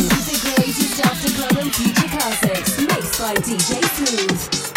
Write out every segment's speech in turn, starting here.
The greatest after club and future classics, mixed by DJ Smooth.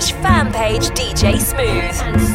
Slash fan page DJ Smooth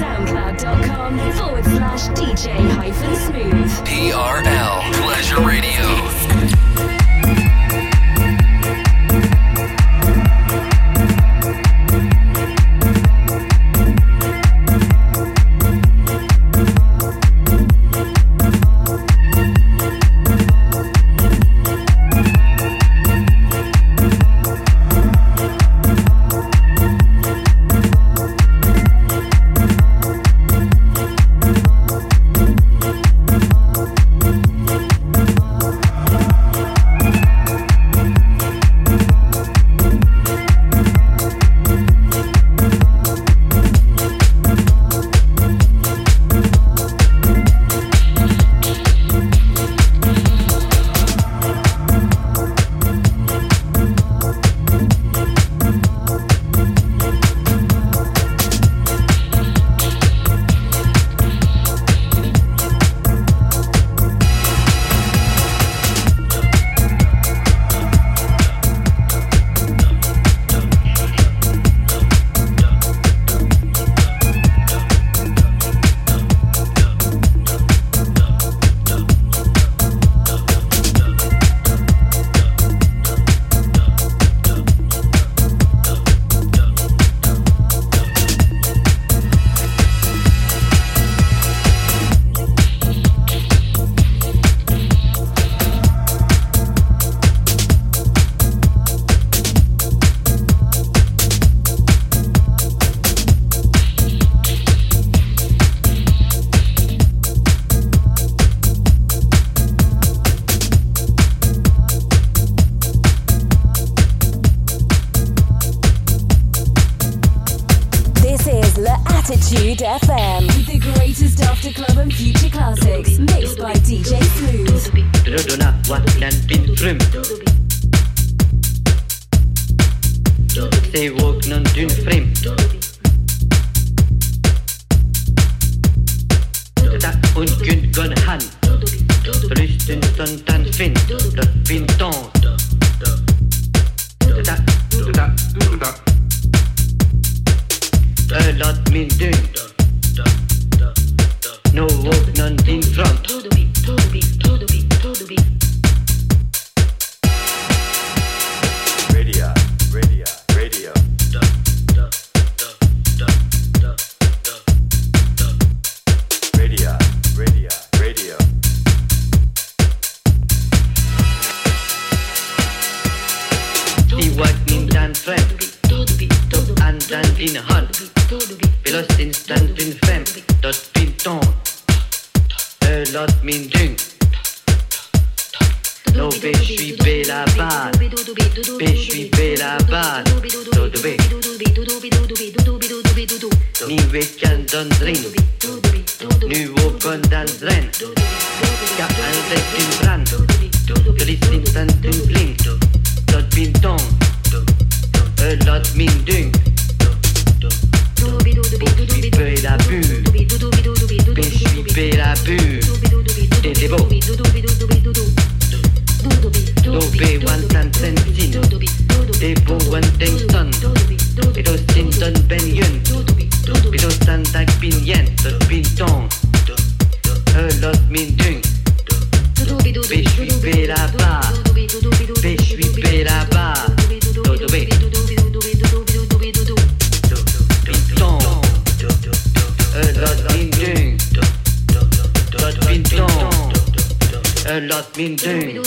Belote mine d'une.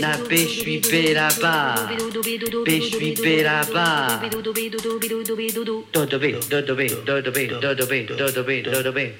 La pêche suis là-bas. Pêche suis là-bas. Dodobé, dodobé, dodobé, dodobé, dodobé, dodobé.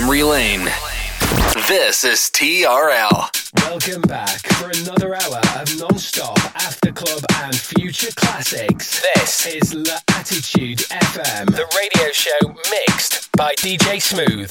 Memory lane. This is TRL. Welcome back for another hour of non-stop after club and future classics. This is La Attitude FM, the radio show mixed by DJ Smooth.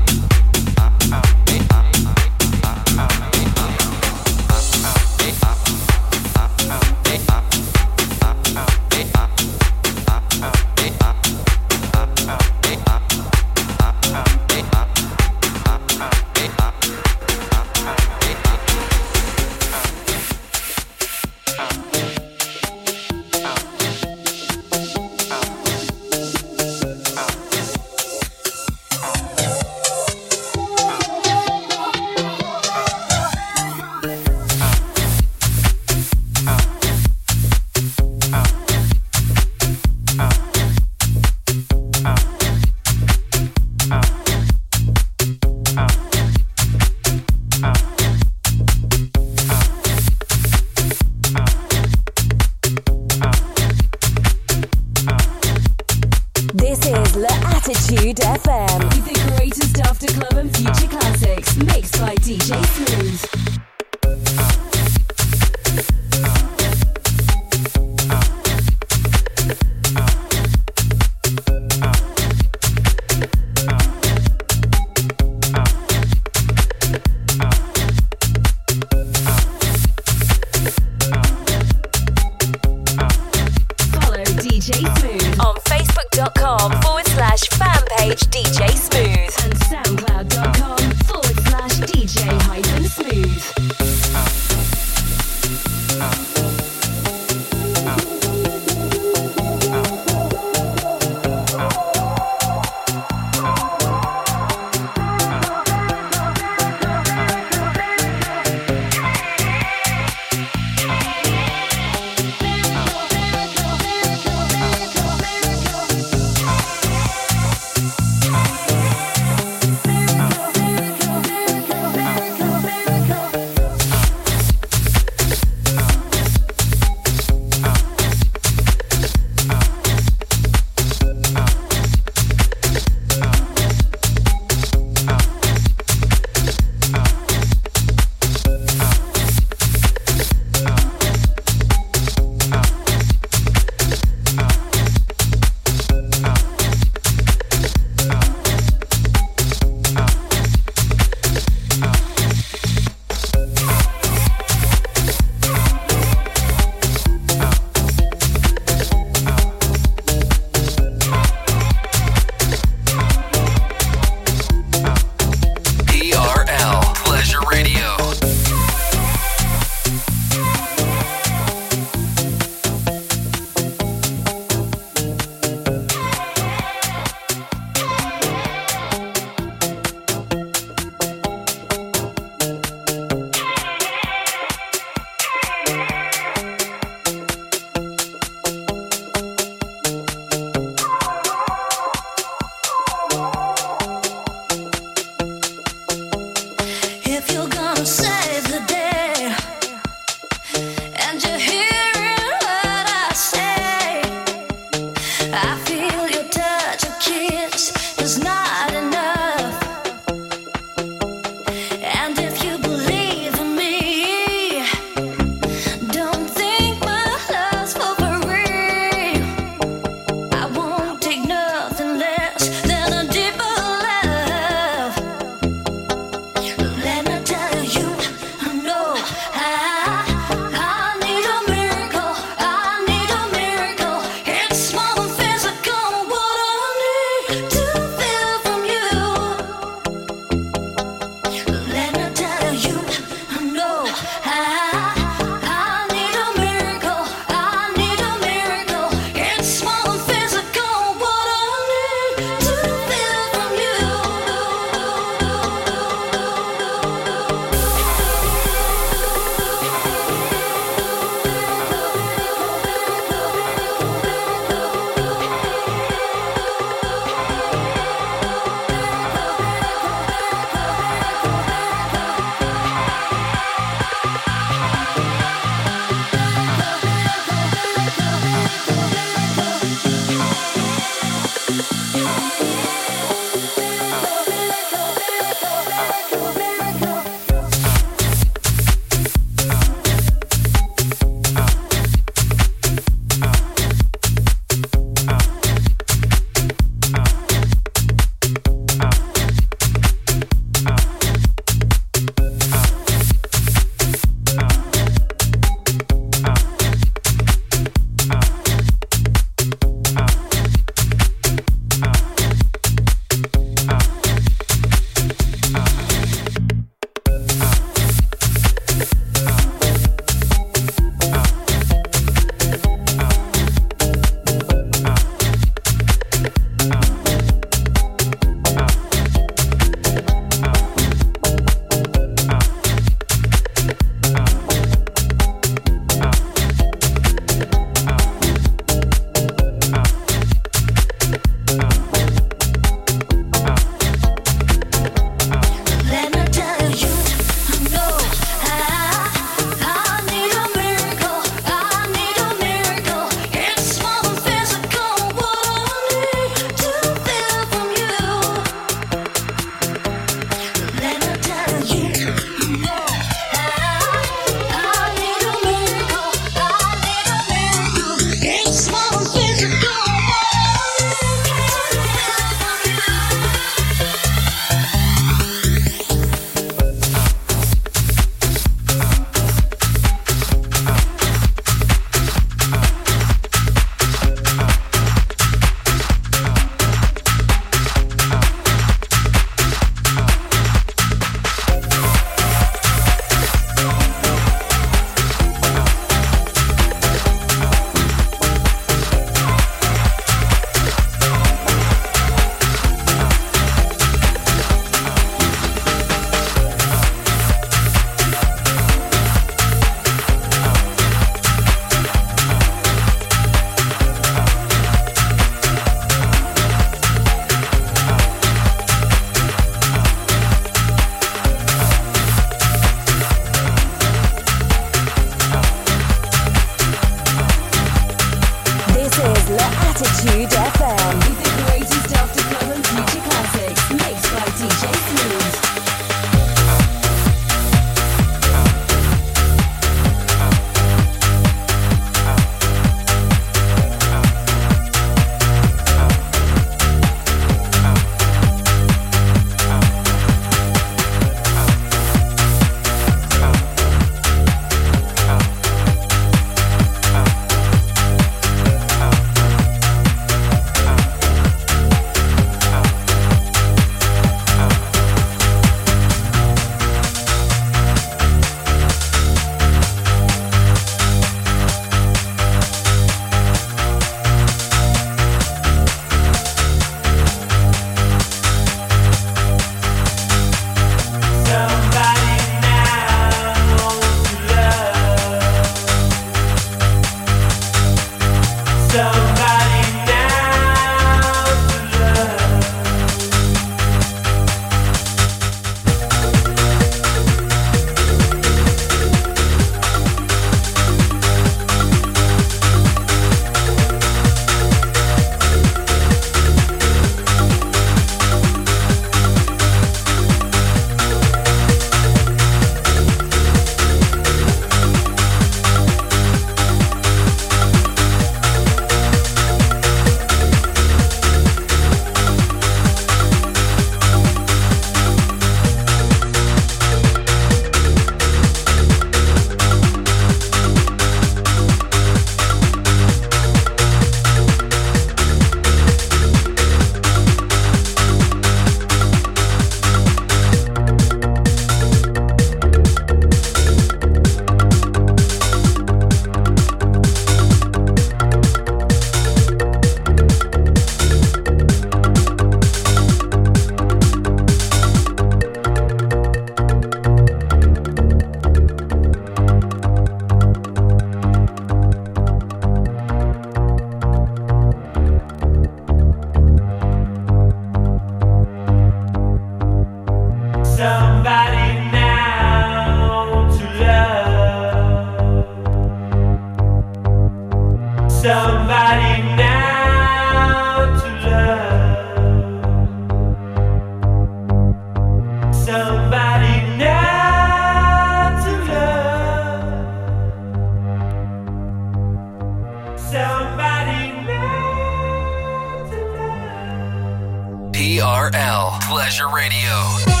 Pleasure Radio.